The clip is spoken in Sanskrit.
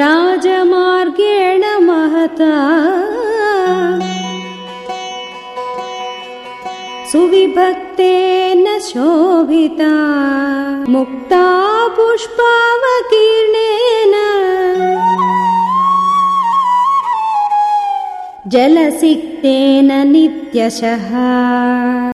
राजमार्गेण महता। सुविभक्तेन शोभिता। मुक्ता पुष्पावकीर्णेन। जलसिक्तेन नित्यशः।